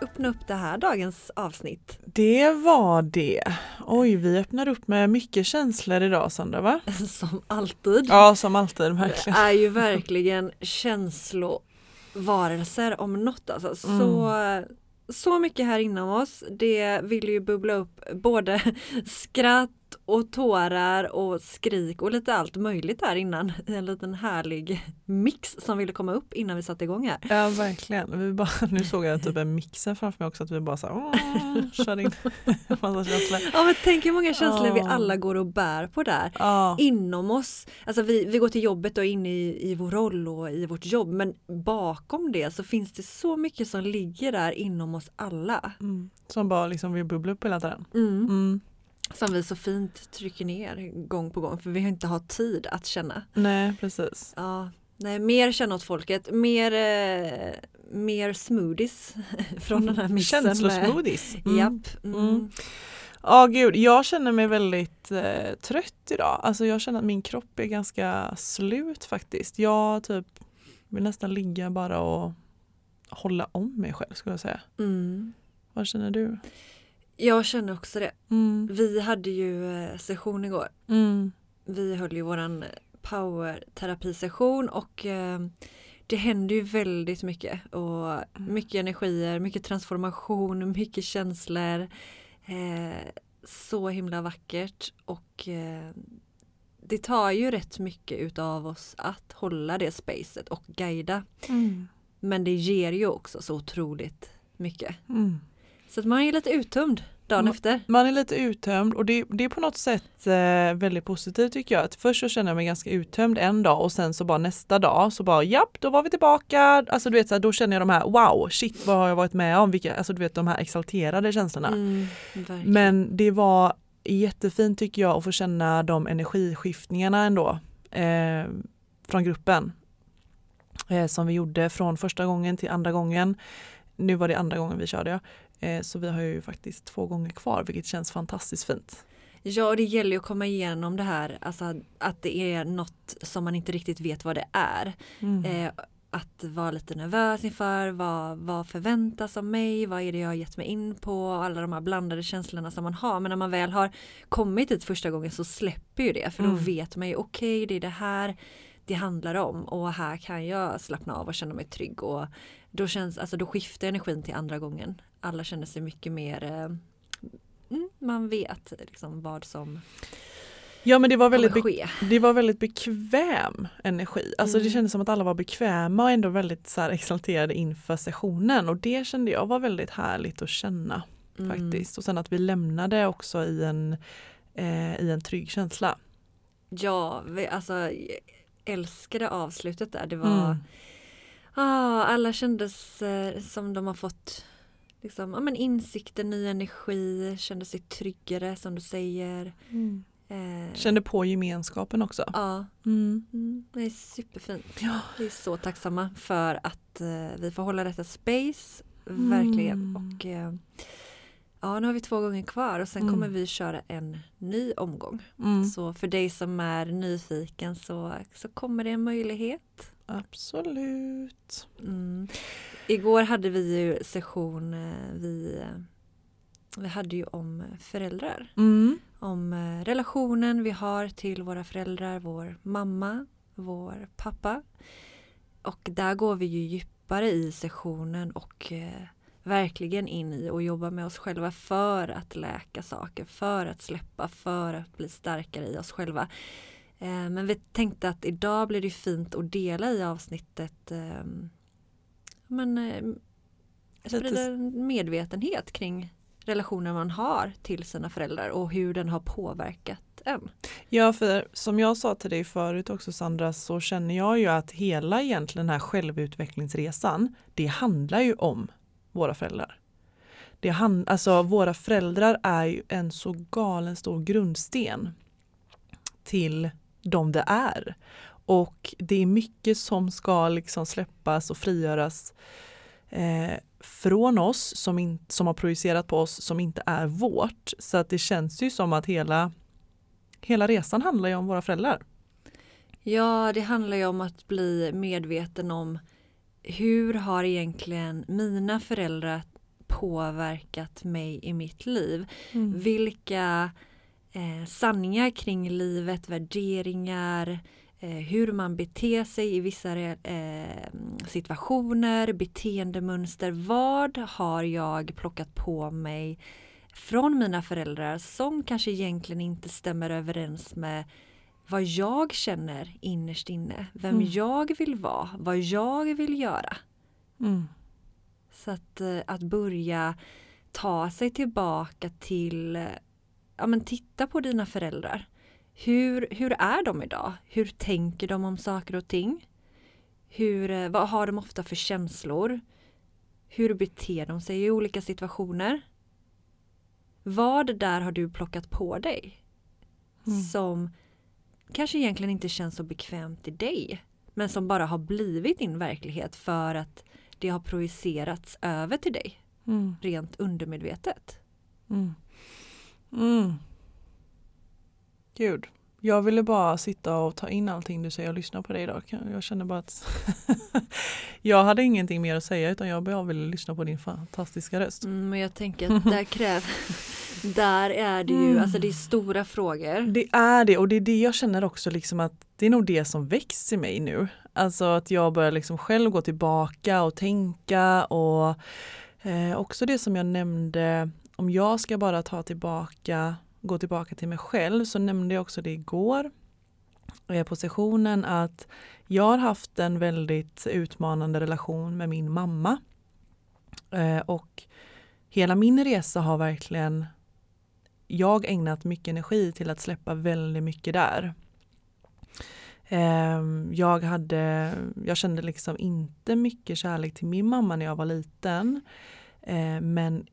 öppna upp det här dagens avsnitt. Det var det. Oj, vi öppnar upp med mycket känslor idag Sandra va? Som alltid. Ja, som alltid verkligen. Det är ju verkligen känslovarelser om något alltså. Så, mm. så mycket här inom oss. Det vill ju bubbla upp både skratt och tårar och skrik och lite allt möjligt här innan. En liten härlig mix som ville komma upp innan vi satte igång här. Ja verkligen. Vi bara, nu såg jag typ en mixer framför mig också att vi bara så här, kör in massa känslor. Ja men tänk hur många känslor oh. vi alla går och bär på där oh. inom oss. Alltså vi, vi går till jobbet och in i, i vår roll och i vårt jobb men bakom det så finns det så mycket som ligger där inom oss alla. Mm. Som bara liksom vill bubbla upp hela tiden. Mm. Mm. Som vi så fint trycker ner gång på gång för vi har inte har tid att känna. Nej precis. Ja, nej, mer känna åt folket, mer, eh, mer smoothies från den här mixen. Känslosmoothies. Mm. Japp. Mm. Mm. Ja gud, jag känner mig väldigt eh, trött idag. Alltså jag känner att min kropp är ganska slut faktiskt. Jag typ vill nästan ligga bara och hålla om mig själv skulle jag säga. Mm. Vad känner du? Jag känner också det. Mm. Vi hade ju eh, session igår. Mm. Vi höll ju våran powerterapisession och eh, det händer ju väldigt mycket och mm. mycket energier, mycket transformation, mycket känslor. Eh, så himla vackert och eh, det tar ju rätt mycket utav oss att hålla det spacet och guida. Mm. Men det ger ju också så otroligt mycket. Så att man är lite uttömd dagen man, efter. Man är lite uttömd och det, det är på något sätt eh, väldigt positivt tycker jag. Att först så känner jag mig ganska uttömd en dag och sen så bara nästa dag så bara japp, då var vi tillbaka. Alltså du vet så här, då känner jag de här wow, shit vad har jag varit med om? Vilka, alltså du vet de här exalterade känslorna. Mm, Men det var jättefint tycker jag att få känna de energiskiftningarna ändå eh, från gruppen. Eh, som vi gjorde från första gången till andra gången. Nu var det andra gången vi körde. Ja. Eh, så vi har ju faktiskt två gånger kvar vilket känns fantastiskt fint. Ja, det gäller ju att komma igenom det här, alltså att det är något som man inte riktigt vet vad det är. Mm. Eh, att vara lite nervös inför, vad, vad förväntas av mig, vad är det jag har gett mig in på, alla de här blandade känslorna som man har. Men när man väl har kommit dit första gången så släpper ju det, för då mm. vet man ju okej, okay, det är det här det handlar om och här kan jag slappna av och känna mig trygg och då, känns, alltså då skiftar energin till andra gången. Alla känner sig mycket mer eh, mm, man vet liksom vad som Ja men det var väldigt, det var väldigt bekväm energi. Alltså mm. det kändes som att alla var bekväma och ändå väldigt så här exalterade inför sessionen och det kände jag var väldigt härligt att känna. Mm. faktiskt. Och sen att vi lämnade också i en, eh, i en trygg känsla. Ja, vi, alltså älskade avslutet där. Det var mm. ah, alla kändes eh, som de har fått liksom, ja, men insikter, ny energi, kände sig tryggare som du säger. Mm. Eh, Kände på gemenskapen också. Ja, mm. Mm, det är superfint. Ja. Vi är så tacksamma för att eh, vi får hålla detta space, verkligen. Mm. Och eh, Ja, nu har vi två gånger kvar och sen mm. kommer vi köra en ny omgång. Mm. Så för dig som är nyfiken så, så kommer det en möjlighet. Absolut. Mm. Igår hade vi ju session, eh, vi, eh, vi hade ju om föräldrar. Mm. Om eh, relationen vi har till våra föräldrar, vår mamma, vår pappa. Och där går vi ju djupare i sessionen och verkligen in i och jobba med oss själva för att läka saker, för att släppa, för att bli starkare i oss själva. Eh, men vi tänkte att idag blir det fint att dela i avsnittet eh, men, eh, sprida medvetenhet kring relationen man har till sina föräldrar och hur den har påverkat en. Ja, för som jag sa till dig förut också Sandra, så känner jag ju att hela egentligen den här självutvecklingsresan, det handlar ju om våra föräldrar. Det hand, alltså, våra föräldrar är ju en så galen stor grundsten till de det är. Och det är mycket som ska liksom släppas och frigöras eh, från oss som, in, som har projicerat på oss som inte är vårt. Så att det känns ju som att hela, hela resan handlar ju om våra föräldrar. Ja, det handlar ju om att bli medveten om hur har egentligen mina föräldrar påverkat mig i mitt liv? Mm. Vilka eh, sanningar kring livet, värderingar, eh, hur man beter sig i vissa eh, situationer, beteendemönster. Vad har jag plockat på mig från mina föräldrar som kanske egentligen inte stämmer överens med vad jag känner innerst inne, vem mm. jag vill vara, vad jag vill göra. Mm. Så att, eh, att börja ta sig tillbaka till, ja men titta på dina föräldrar. Hur, hur är de idag? Hur tänker de om saker och ting? Hur, eh, vad har de ofta för känslor? Hur beter de sig i olika situationer? Vad där har du plockat på dig? Mm. Som kanske egentligen inte känns så bekvämt i dig. Men som bara har blivit din verklighet för att det har projicerats över till dig. Mm. Rent undermedvetet. Mm. Mm. Gud, jag ville bara sitta och ta in allting du säger och lyssna på dig idag. Jag känner bara att jag hade ingenting mer att säga utan jag bara ville lyssna på din fantastiska röst. Mm, men jag tänker att där krävs Där är det ju, mm. alltså det är stora frågor. Det är det och det är det jag känner också liksom att det är nog det som växer i mig nu. Alltså att jag börjar liksom själv gå tillbaka och tänka och eh, också det som jag nämnde om jag ska bara ta tillbaka gå tillbaka till mig själv så nämnde jag också det igår eh, på sessionen att jag har haft en väldigt utmanande relation med min mamma. Eh, och hela min resa har verkligen jag ägnat mycket energi till att släppa väldigt mycket där. Eh, jag, hade, jag kände liksom inte mycket kärlek till min mamma när jag var liten. Eh, men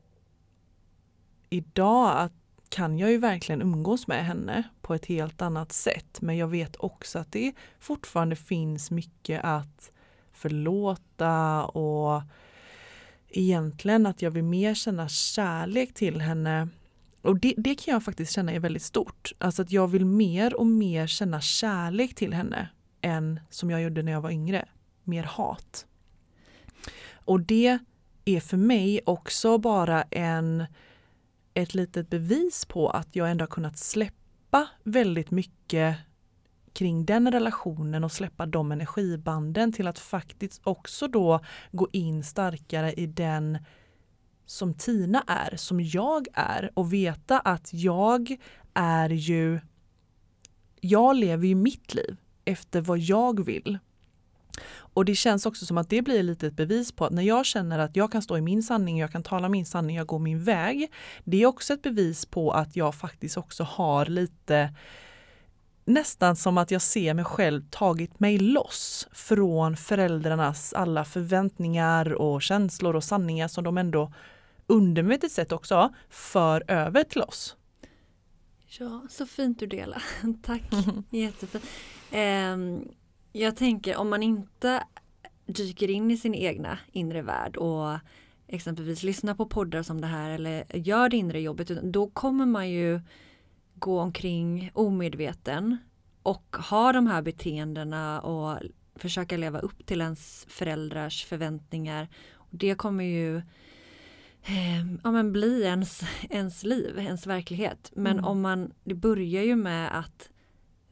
idag kan jag ju verkligen umgås med henne på ett helt annat sätt. Men jag vet också att det fortfarande finns mycket att förlåta och egentligen att jag vill mer känna kärlek till henne och det, det, kan jag faktiskt känna är väldigt stort. Alltså att jag vill mer och mer känna kärlek till henne än som jag gjorde när jag var yngre. Mer hat. Och det är för mig också bara en, ett litet bevis på att jag ändå har kunnat släppa väldigt mycket kring den relationen och släppa de energibanden till att faktiskt också då gå in starkare i den som Tina är, som jag är och veta att jag är ju, jag lever ju mitt liv efter vad jag vill. Och det känns också som att det blir lite ett bevis på att när jag känner att jag kan stå i min sanning, jag kan tala min sanning, jag går min väg. Det är också ett bevis på att jag faktiskt också har lite nästan som att jag ser mig själv tagit mig loss från föräldrarnas alla förväntningar och känslor och sanningar som de ändå undermedvetet sätt också för över till oss. Ja, så fint du delar. Tack, jättefint. Um, jag tänker om man inte dyker in i sin egna inre värld och exempelvis lyssnar på poddar som det här eller gör det inre jobbet, då kommer man ju gå omkring omedveten och ha de här beteendena och försöka leva upp till ens föräldrars förväntningar. Det kommer ju eh, ja, men bli ens, ens liv, ens verklighet. Men mm. om man, det börjar ju med att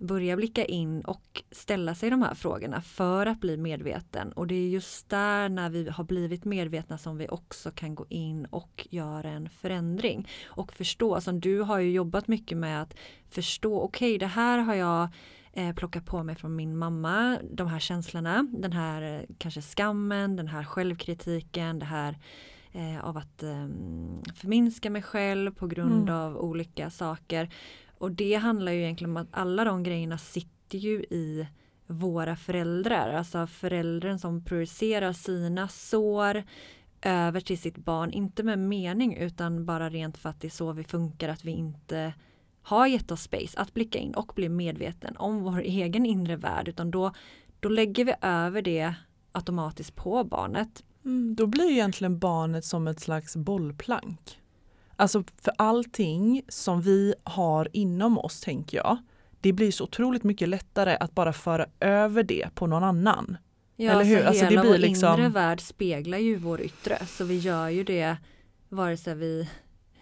börja blicka in och ställa sig de här frågorna för att bli medveten. Och det är just där när vi har blivit medvetna som vi också kan gå in och göra en förändring. Och förstå, som du har ju jobbat mycket med att förstå, okej okay, det här har jag eh, plockat på mig från min mamma, de här känslorna, den här eh, kanske skammen, den här självkritiken, det här eh, av att eh, förminska mig själv på grund mm. av olika saker. Och det handlar ju egentligen om att alla de grejerna sitter ju i våra föräldrar, alltså föräldern som projicerar sina sår över till sitt barn, inte med mening utan bara rent för att det är så vi funkar, att vi inte har gett oss space att blicka in och bli medveten om vår egen inre värld, utan då, då lägger vi över det automatiskt på barnet. Mm, då blir egentligen barnet som ett slags bollplank. Alltså för allting som vi har inom oss tänker jag, det blir så otroligt mycket lättare att bara föra över det på någon annan. Ja, Eller hur? Så alltså hela det blir vår liksom... inre värld speglar ju vår yttre, så vi gör ju det vare sig vi,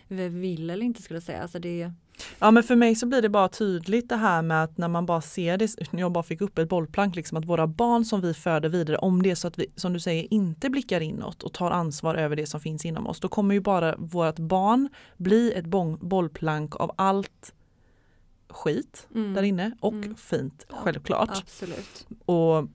vi vill eller inte skulle jag säga. Alltså det, Ja men för mig så blir det bara tydligt det här med att när man bara ser det, jag bara fick upp ett bollplank, liksom att våra barn som vi föder vidare, om det är så att vi, som du säger, inte blickar inåt och tar ansvar över det som finns inom oss, då kommer ju bara vårt barn bli ett bollplank av allt skit mm. där inne och mm. fint, självklart. Absolut. Och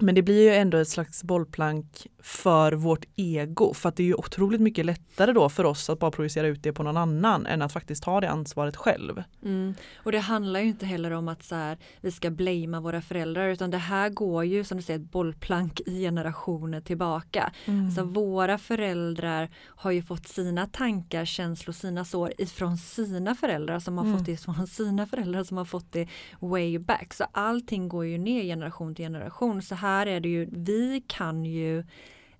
men det blir ju ändå ett slags bollplank för vårt ego för att det är ju otroligt mycket lättare då för oss att bara projicera ut det på någon annan än att faktiskt ta det ansvaret själv. Mm. Och det handlar ju inte heller om att så här, vi ska blamea våra föräldrar utan det här går ju som du säger ett bollplank i generationer tillbaka. Mm. Alltså våra föräldrar har ju fått sina tankar, känslor, sina sår ifrån sina föräldrar som har mm. fått det från sina föräldrar som har fått det way back. Så allting går ju ner generation till generation. Så här är det ju, vi kan ju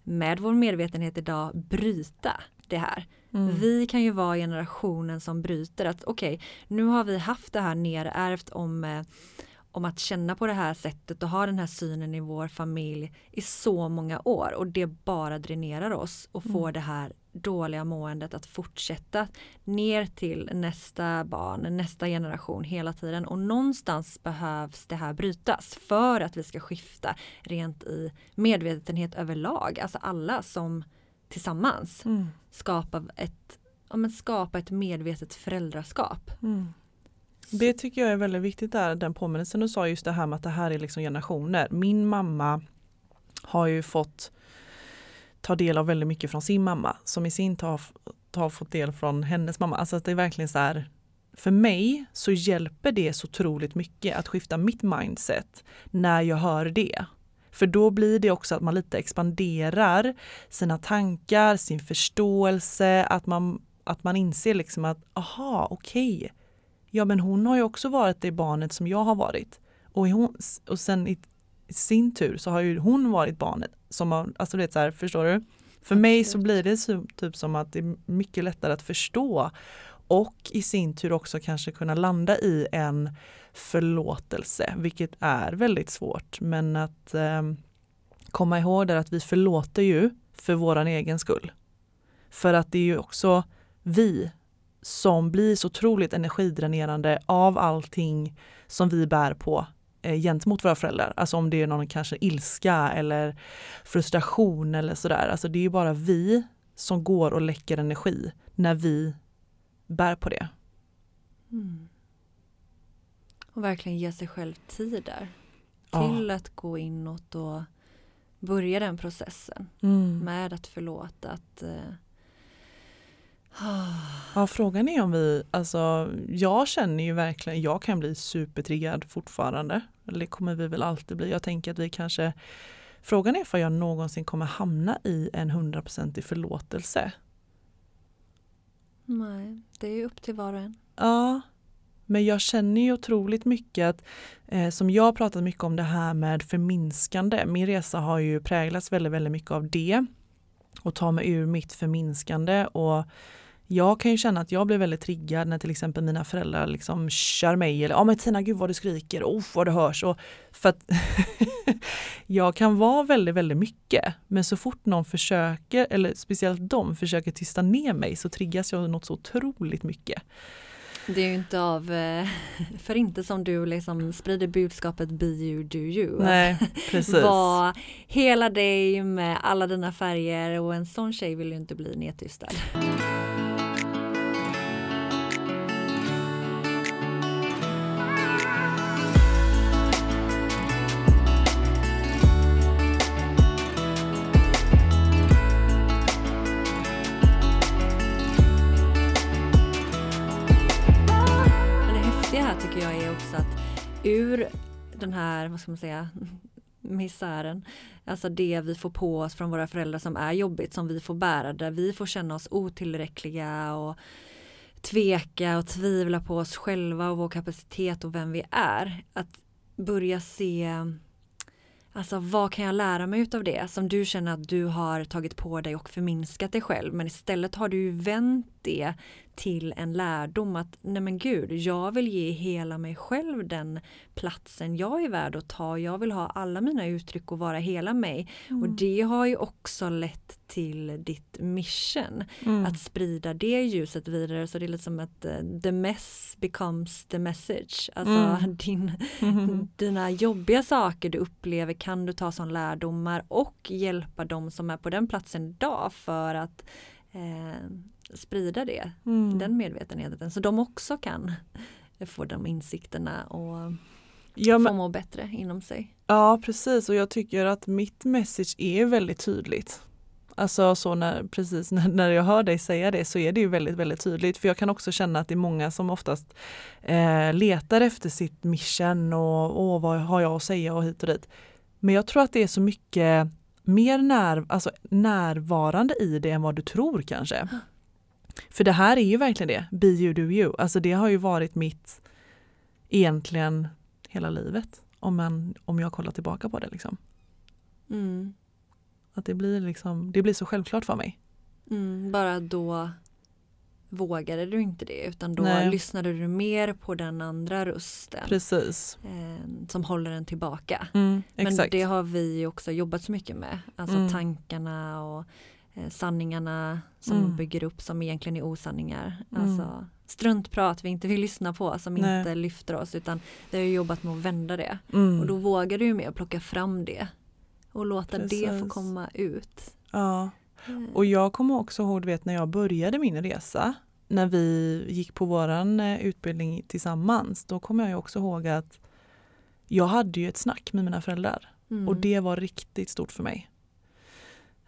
med vår medvetenhet idag bryta det här. Mm. Vi kan ju vara generationen som bryter att okej, okay, nu har vi haft det här nerärvt om, eh, om att känna på det här sättet och ha den här synen i vår familj i så många år och det bara dränerar oss och får mm. det här dåliga måendet att fortsätta ner till nästa barn, nästa generation hela tiden och någonstans behövs det här brytas för att vi ska skifta rent i medvetenhet överlag, alltså alla som tillsammans mm. skapa, ett, ja, men skapa ett medvetet föräldraskap. Mm. Det tycker jag är väldigt viktigt där, den påminnelsen du sa just det här med att det här är liksom generationer. Min mamma har ju fått tar del av väldigt mycket från sin mamma som i sin tur har, har fått del från hennes mamma. Alltså att det är verkligen så här för mig så hjälper det så otroligt mycket att skifta mitt mindset när jag hör det. För då blir det också att man lite expanderar sina tankar, sin förståelse, att man, att man inser liksom att aha, okej, okay. ja men hon har ju också varit det barnet som jag har varit. Och, hon, och sen i, i sin tur så har ju hon varit barnet som har, alltså du vet så här, förstår du? För mig så blir det så, typ som att det är mycket lättare att förstå och i sin tur också kanske kunna landa i en förlåtelse, vilket är väldigt svårt. Men att eh, komma ihåg där att vi förlåter ju för våran egen skull. För att det är ju också vi som blir så otroligt energidränerande av allting som vi bär på gentemot våra föräldrar. Alltså om det är någon kanske ilska eller frustration eller sådär. Alltså det är bara vi som går och läcker energi när vi bär på det. Mm. Och verkligen ge sig själv tid där. Till ja. att gå inåt och börja den processen mm. med att förlåta. Att, eh, Ja, frågan är om vi, alltså jag känner ju verkligen, jag kan bli supertriggad fortfarande. Eller det kommer vi väl alltid bli. Jag tänker att vi kanske, frågan är om jag någonsin kommer hamna i en hundraprocentig förlåtelse. Nej, det är ju upp till var och en. Ja, men jag känner ju otroligt mycket att, eh, som jag pratat mycket om det här med förminskande. Min resa har ju präglats väldigt, väldigt mycket av det och ta mig ur mitt förminskande och jag kan ju känna att jag blir väldigt triggad när till exempel mina föräldrar liksom kör mig eller ja men Tina gud vad du skriker, oh vad det hörs. Och för att jag kan vara väldigt, väldigt mycket men så fort någon försöker, eller speciellt de försöker tysta ner mig så triggas jag något så otroligt mycket. Det är ju inte av eh, för inte som du liksom sprider budskapet be you do you. Nej, precis. Var hela dig med alla dina färger och en sån tjej vill ju inte bli nedtystad. Den här, vad ska man säga, misären, alltså det vi får på oss från våra föräldrar som är jobbigt, som vi får bära, där vi får känna oss otillräckliga och tveka och tvivla på oss själva och vår kapacitet och vem vi är. Att börja se Alltså vad kan jag lära mig utav det som du känner att du har tagit på dig och förminskat dig själv men istället har du ju vänt det till en lärdom att nej men gud jag vill ge hela mig själv den platsen jag är värd att ta. Jag vill ha alla mina uttryck och vara hela mig och det har ju också lett till ditt mission Mm. att sprida det ljuset vidare så det är lite som att eh, the mess becomes the message. Alltså Mm. din, Mhm. dina jobbiga saker du upplever kan du ta som lärdomar och hjälpa dem som är på den platsen idag för att eh, sprida det, Mm. den medvetenheten så de också kan få de insikterna och Ja, få men, må bättre inom sig. ja precis och jag tycker att mitt message är väldigt tydligt. Alltså så när, precis när, när jag hör dig säga det så är det ju väldigt, väldigt tydligt. För jag kan också känna att det är många som oftast eh, letar efter sitt mission och åh, vad har jag att säga och hit och dit. Men jag tror att det är så mycket mer när, alltså, närvarande i det än vad du tror kanske. För det här är ju verkligen det, be you do you. Alltså det har ju varit mitt egentligen hela livet. Om, man, om jag kollar tillbaka på det. Liksom. Mm. Att det blir, liksom, det blir så självklart för mig. Mm, bara då vågade du inte det utan då Nej. lyssnade du mer på den andra rösten Precis. eh, som håller en tillbaka. Mm, Men det har vi också jobbat så mycket med. Alltså Mm. tankarna och sanningarna som Mm. bygger upp som egentligen är osanningar. Mm. Alltså struntprat vi inte vill lyssna på som Nej. inte lyfter oss utan vi har jobbat med att vända det. mm. Och då vågar du ju med att plocka fram det och låta det få Precis. komma ut. ja. Eh, Och jag kommer också ihåg, vet när jag började min resa, när vi gick på våran eh, utbildning tillsammans, då kommer jag också ihåg att jag hade ju ett snack med mina föräldrar mm. och det var riktigt stort för mig.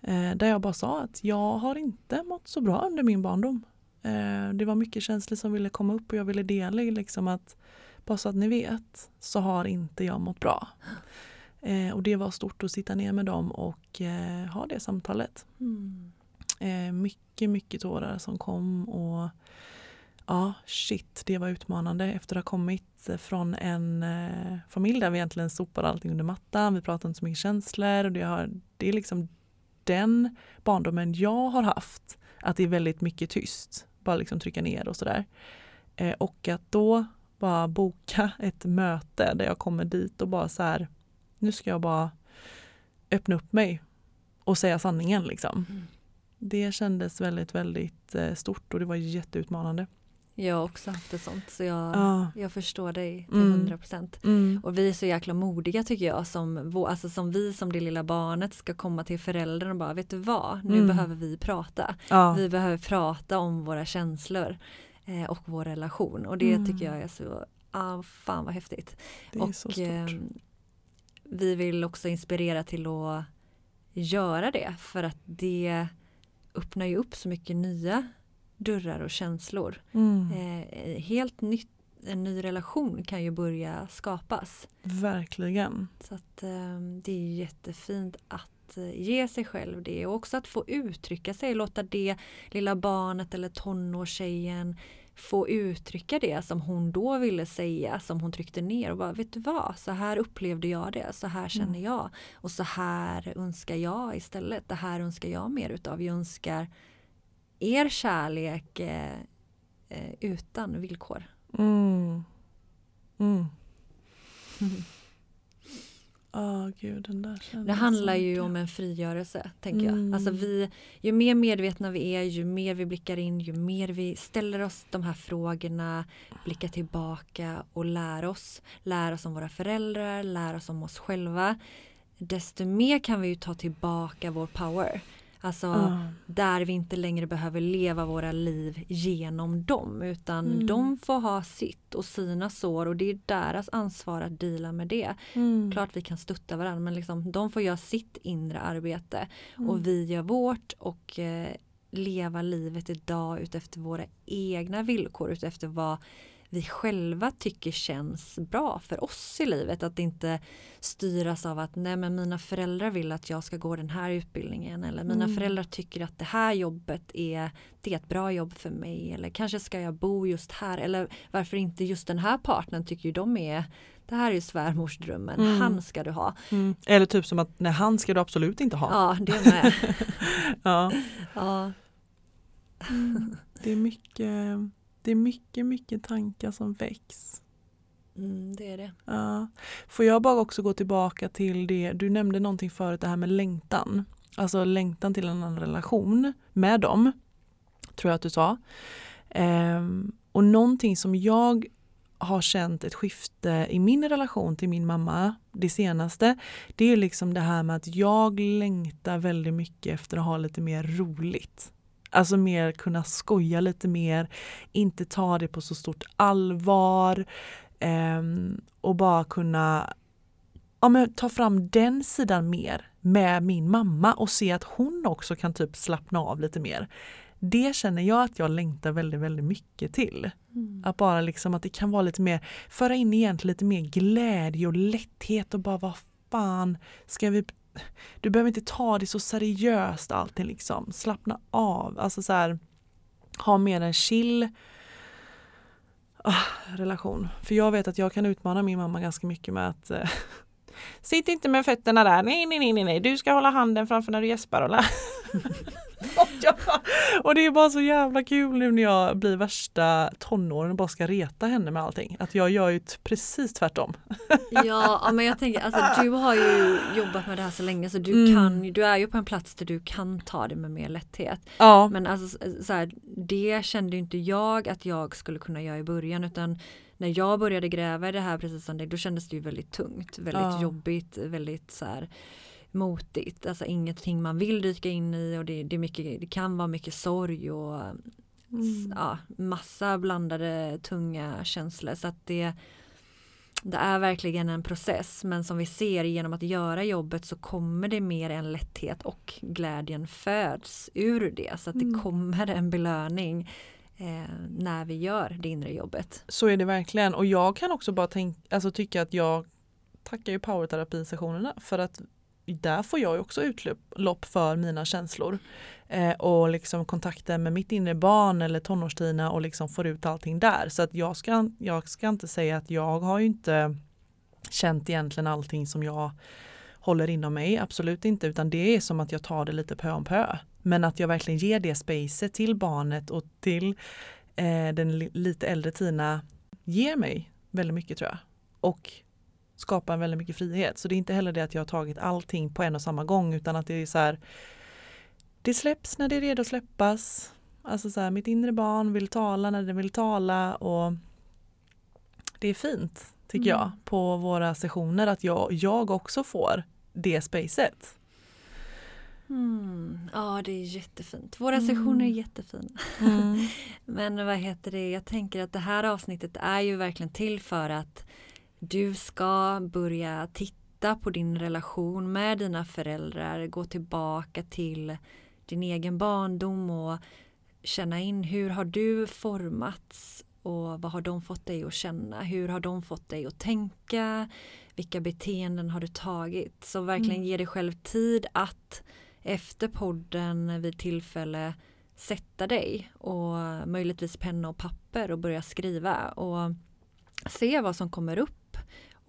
Eh, där jag bara sa att jag har inte mått så bra under min barndom. Eh, det var mycket känslor som ville komma upp och jag ville dela liksom att bara så att ni vet så har inte jag mått bra. Eh, och det var stort att sitta ner med dem och ha det samtalet. Mm. Mycket, mycket tårar som kom och ja, shit, det var utmanande efter att ha kommit från en familj där vi egentligen sopar allting under mattan. Vi pratar inte så mycket känslor och det, har, det är liksom den barndomen jag har haft. Att det är väldigt mycket tyst, bara liksom trycka ner och sådär. Eh, och att då bara boka ett möte där jag kommer dit och bara så här, nu ska jag bara öppna upp mig och säga sanningen liksom. Mm. Det kändes väldigt, väldigt eh, stort och det var jätteutmanande. Jag har också haft det sånt så jag, Ja. jag förstår dig till Mm. 100 procent. Mm. Och vi är så jäkla modiga tycker jag som, alltså som vi som det lilla barnet ska komma till föräldern och bara vet du vad, nu Mm. behöver vi prata. Ja. Vi behöver prata om våra känslor eh, och vår relation och det Mm. tycker jag är så, ah, fan vad häftigt. det är och så stort. ehm, vi vill också inspirera till att göra det för att det öppnar ju upp så mycket nya dörrar och känslor. Mm. Eh, helt nytt, en ny relation kan ju börja skapas. Verkligen. Så att eh, det är jättefint att eh, ge sig själv det och också att få uttrycka sig, låta det lilla barnet eller tonårstjejen få uttrycka det som hon då ville säga, som hon tryckte ner och bara vet du vad, så här upplevde jag det, så här känner Mm. jag och så här önskar jag istället, det här önskar jag mer utav, jag önskar er kärlek eh, eh, utan villkor. Mm. Mm. Oh, gud, den där det handlar ju om en frigörelse, tänker mm. jag. Alltså vi, ju mer medvetna vi är, ju mer vi blickar in, ju mer vi ställer oss de här frågorna, blickar tillbaka och lär oss. Lär oss om våra föräldrar, lär oss om oss själva. Desto mer kan vi ju ta tillbaka vår power. Alltså mm. där vi inte längre behöver leva våra liv genom dem utan mm. de får ha sitt och sina sår och det är deras ansvar att dela med det. Mm. Klart vi kan stötta varandra men liksom, de får göra sitt inre arbete och mm. vi gör vårt och eh, leva livet idag utefter våra egna villkor utefter vad vi själva tycker känns bra för oss i livet. Att inte styras av att nej men mina föräldrar vill att jag ska gå den här utbildningen eller mina mm. föräldrar tycker att det här jobbet är, det är ett bra jobb för mig eller kanske ska jag bo just här eller varför inte just den här partnern tycker ju de är det här är ju svärmorsdrömmen, mm. han ska du ha. Mm. Eller typ som att nej han ska du absolut inte ha. Ja, det med. ja. ja. Mm. Det är mycket det är mycket, mycket tankar som väcks. Mm, det är det. Ja. Får jag bara också gå tillbaka till det, du nämnde någonting förut, det här med längtan. Alltså längtan till en annan relation med dem, tror jag att du sa. Ehm, och någonting som jag har känt ett skifte i min relation till min mamma, det senaste, det är liksom det här med att jag längtar väldigt mycket efter att ha lite mer roligt. Alltså mer kunna skoja lite mer, inte ta det på så stort allvar eh, och bara kunna ja, men ta fram den sidan mer med min mamma och se att hon också kan typ slappna av lite mer. Det känner jag att jag längtar väldigt, väldigt mycket till. Mm. Att bara liksom att det kan vara lite mer, föra in egentligen lite mer glädje och lätthet och bara vad fan ska vi du behöver inte ta det så seriöst allting liksom. Slappna av, alltså så här, ha mer en chill uh, relation. För jag vet att jag kan utmana min mamma ganska mycket med att uh, Sitt inte med fötterna där, nej nej nej nej, du ska hålla handen framför när du gäspar. och det är bara så jävla kul nu när jag blir värsta tonåren och bara ska reta henne med allting. Att jag gör ju precis tvärtom. ja, men jag tänker alltså du har ju jobbat med det här så länge så du mm. kan du är ju på en plats där du kan ta det med mer lätthet. Ja. Men alltså så här, det kände inte jag att jag skulle kunna göra i början utan när jag började gräva i det här precis som det, då kändes det ju väldigt tungt, väldigt ja. jobbigt, väldigt så här motigt, alltså ingenting man vill dyka in i och det, det, är mycket, det kan vara mycket sorg och mm. ja, massa blandade tunga känslor så att det det är verkligen en process men som vi ser genom att göra jobbet så kommer det mer en lätthet och glädjen föds ur det så att det mm. kommer en belöning eh, när vi gör det inre jobbet. Så är det verkligen och jag kan också bara tänka, alltså tycka att jag tackar ju powerterapisessionerna för att där får jag också utlopp för mina känslor eh, och liksom kontakten med mitt inre barn eller tonårstina och liksom får ut allting där. Så att jag ska, jag ska inte säga att jag har ju inte känt egentligen allting som jag håller inom mig, absolut inte, utan det är som att jag tar det lite pö om pö. Men att jag verkligen ger det spacet till barnet och till eh, den lite äldre Tina ger mig väldigt mycket tror jag. Och skapar väldigt mycket frihet. Så det är inte heller det att jag har tagit allting på en och samma gång utan att det är så här det släpps när det är redo att släppas. Alltså så här, mitt inre barn vill tala när det vill tala och det är fint tycker mm. jag på våra sessioner att jag, jag också får det spacet. Mm. Ja det är jättefint. Våra mm. sessioner är jättefina. Mm. Men vad heter det, jag tänker att det här avsnittet är ju verkligen till för att du ska börja titta på din relation med dina föräldrar, gå tillbaka till din egen barndom och känna in hur har du formats och vad har de fått dig att känna? Hur har de fått dig att tänka? Vilka beteenden har du tagit? Så verkligen mm. ge dig själv tid att efter podden vid tillfälle sätta dig och möjligtvis penna och papper och börja skriva och se vad som kommer upp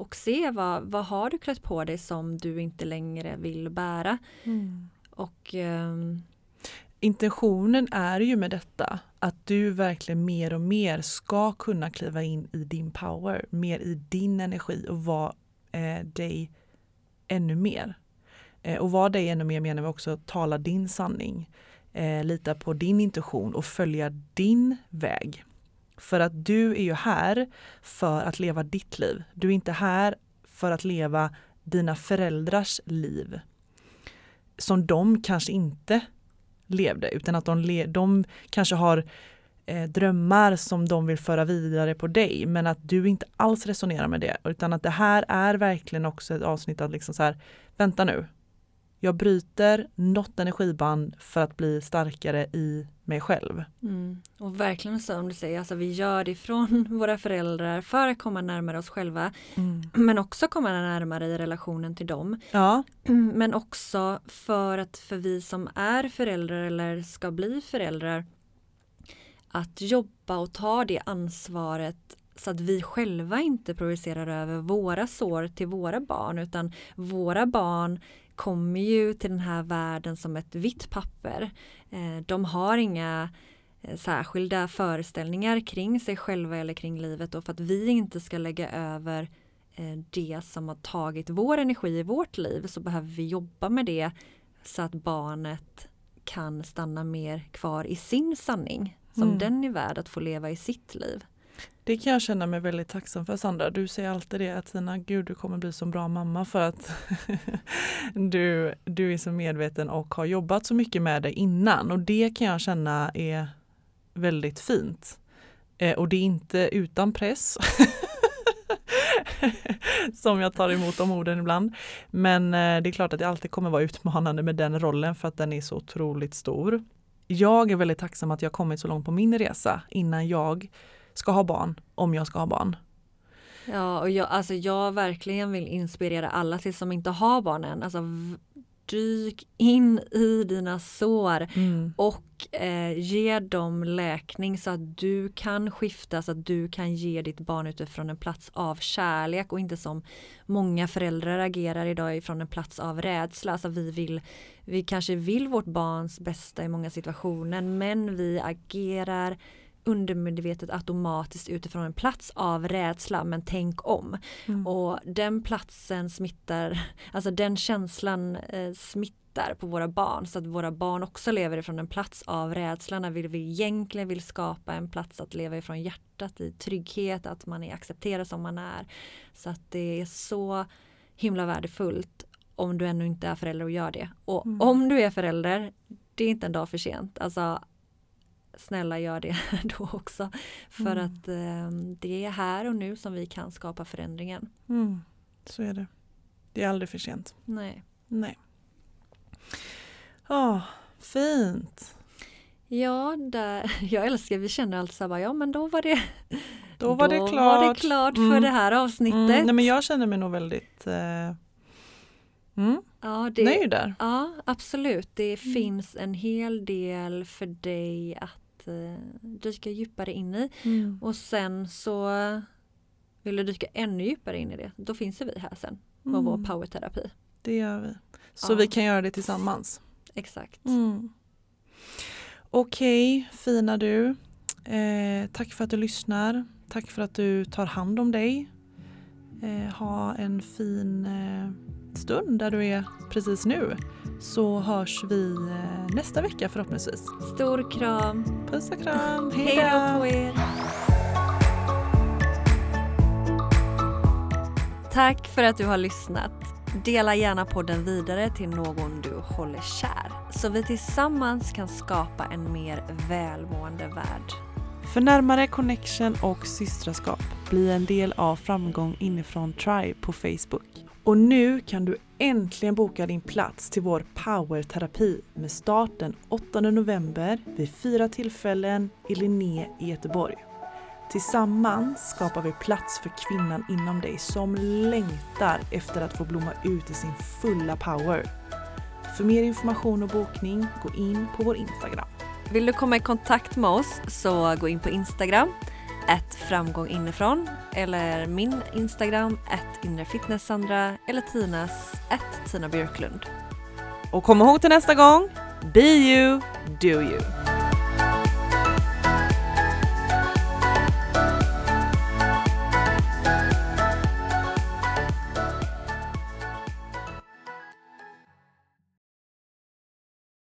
och se vad, vad har du klätt på dig som du inte längre vill bära. Mm. Och um, Intentionen är ju med detta att du verkligen mer och mer ska kunna kliva in i din power, mer i din energi och vara eh, dig ännu mer. Eh, och vara dig ännu mer menar vi också tala din sanning, eh, lita på din intuition och följa din väg. För att du är ju här för att leva ditt liv. Du är inte här för att leva dina föräldrars liv. Som de kanske inte levde utan att de, le de kanske har eh, drömmar som de vill föra vidare på dig men att du inte alls resonerar med det utan att det här är verkligen också ett avsnitt att liksom så här, vänta nu. Jag bryter något energiband för att bli starkare i mig själv. Mm. Och verkligen så som du säger, alltså vi gör det från våra föräldrar för att komma närmare oss själva. Mm. Men också komma närmare i relationen till dem. Ja. Men också för att för vi som är föräldrar eller ska bli föräldrar att jobba och ta det ansvaret så att vi själva inte projicerar över våra sår till våra barn utan våra barn kommer ju till den här världen som ett vitt papper. Eh, de har inga eh, särskilda föreställningar kring sig själva eller kring livet och för att vi inte ska lägga över eh, det som har tagit vår energi i vårt liv så behöver vi jobba med det så att barnet kan stanna mer kvar i sin sanning som mm. den är värd att få leva i sitt liv. Det kan jag känna mig väldigt tacksam för Sandra. Du säger alltid det att Tina, gud du kommer bli så bra mamma för att du, du är så medveten och har jobbat så mycket med det innan och det kan jag känna är väldigt fint. Eh, och det är inte utan press. som jag tar emot de orden ibland. Men eh, det är klart att det alltid kommer vara utmanande med den rollen för att den är så otroligt stor. Jag är väldigt tacksam att jag kommit så långt på min resa innan jag ska ha barn, om jag ska ha barn. Ja, och jag, alltså jag verkligen vill inspirera alla till som inte har barn än. Alltså, dyk in i dina sår mm. och eh, ge dem läkning så att du kan skifta så att du kan ge ditt barn utifrån en plats av kärlek och inte som många föräldrar agerar idag ifrån en plats av rädsla. Alltså vi, vill, vi kanske vill vårt barns bästa i många situationer men vi agerar undermedvetet automatiskt utifrån en plats av rädsla men tänk om. Mm. Och den platsen smittar, alltså den känslan eh, smittar på våra barn så att våra barn också lever ifrån en plats av rädsla när vi, vi egentligen vill skapa en plats att leva ifrån hjärtat i trygghet, att man är accepterad som man är. Så att det är så himla värdefullt om du ännu inte är förälder och gör det. Och mm. om du är förälder, det är inte en dag för sent. Alltså snälla gör det då också. För mm. att eh, det är här och nu som vi kan skapa förändringen. Mm. Så är det. Det är aldrig för sent. Nej. Nej. Oh, fint. Ja, där, jag älskar, vi känner alltså så här, ja men då var det Då var då det klart, var det klart för mm. det här avsnittet. Mm. Nej men jag känner mig nog väldigt eh, mm. ja, det, nöjd där. Ja absolut, det mm. finns en hel del för dig att eh, dyka djupare in i. Mm. Och sen så vill du dyka ännu djupare in i det, då finns vi här sen på mm. vår powerterapi. Det gör vi. Så ja. vi kan göra det tillsammans. Exakt. Mm. Okej, okay, fina du. Eh, tack för att du lyssnar. Tack för att du tar hand om dig. Eh, ha en fin eh, stund där du är precis nu så hörs vi eh, nästa vecka förhoppningsvis. Stor kram! Puss och kram! Hej då på er! Tack för att du har lyssnat. Dela gärna podden vidare till någon du håller kär så vi tillsammans kan skapa en mer välmående värld. För närmare connection och systraskap, bli en del av Framgång inifrån Tribe på Facebook. Och nu kan du äntligen boka din plats till vår powerterapi med start den 8 november vid fyra tillfällen i Linné i Göteborg. Tillsammans skapar vi plats för kvinnan inom dig som längtar efter att få blomma ut i sin fulla power. För mer information och bokning, gå in på vår Instagram. Vill du komma i kontakt med oss så gå in på Instagram ett framgång inifrån eller min Instagram ett inrefitnesssandra eller Tinas ett Tina Björklund. Och kom ihåg till nästa gång, be you, do you.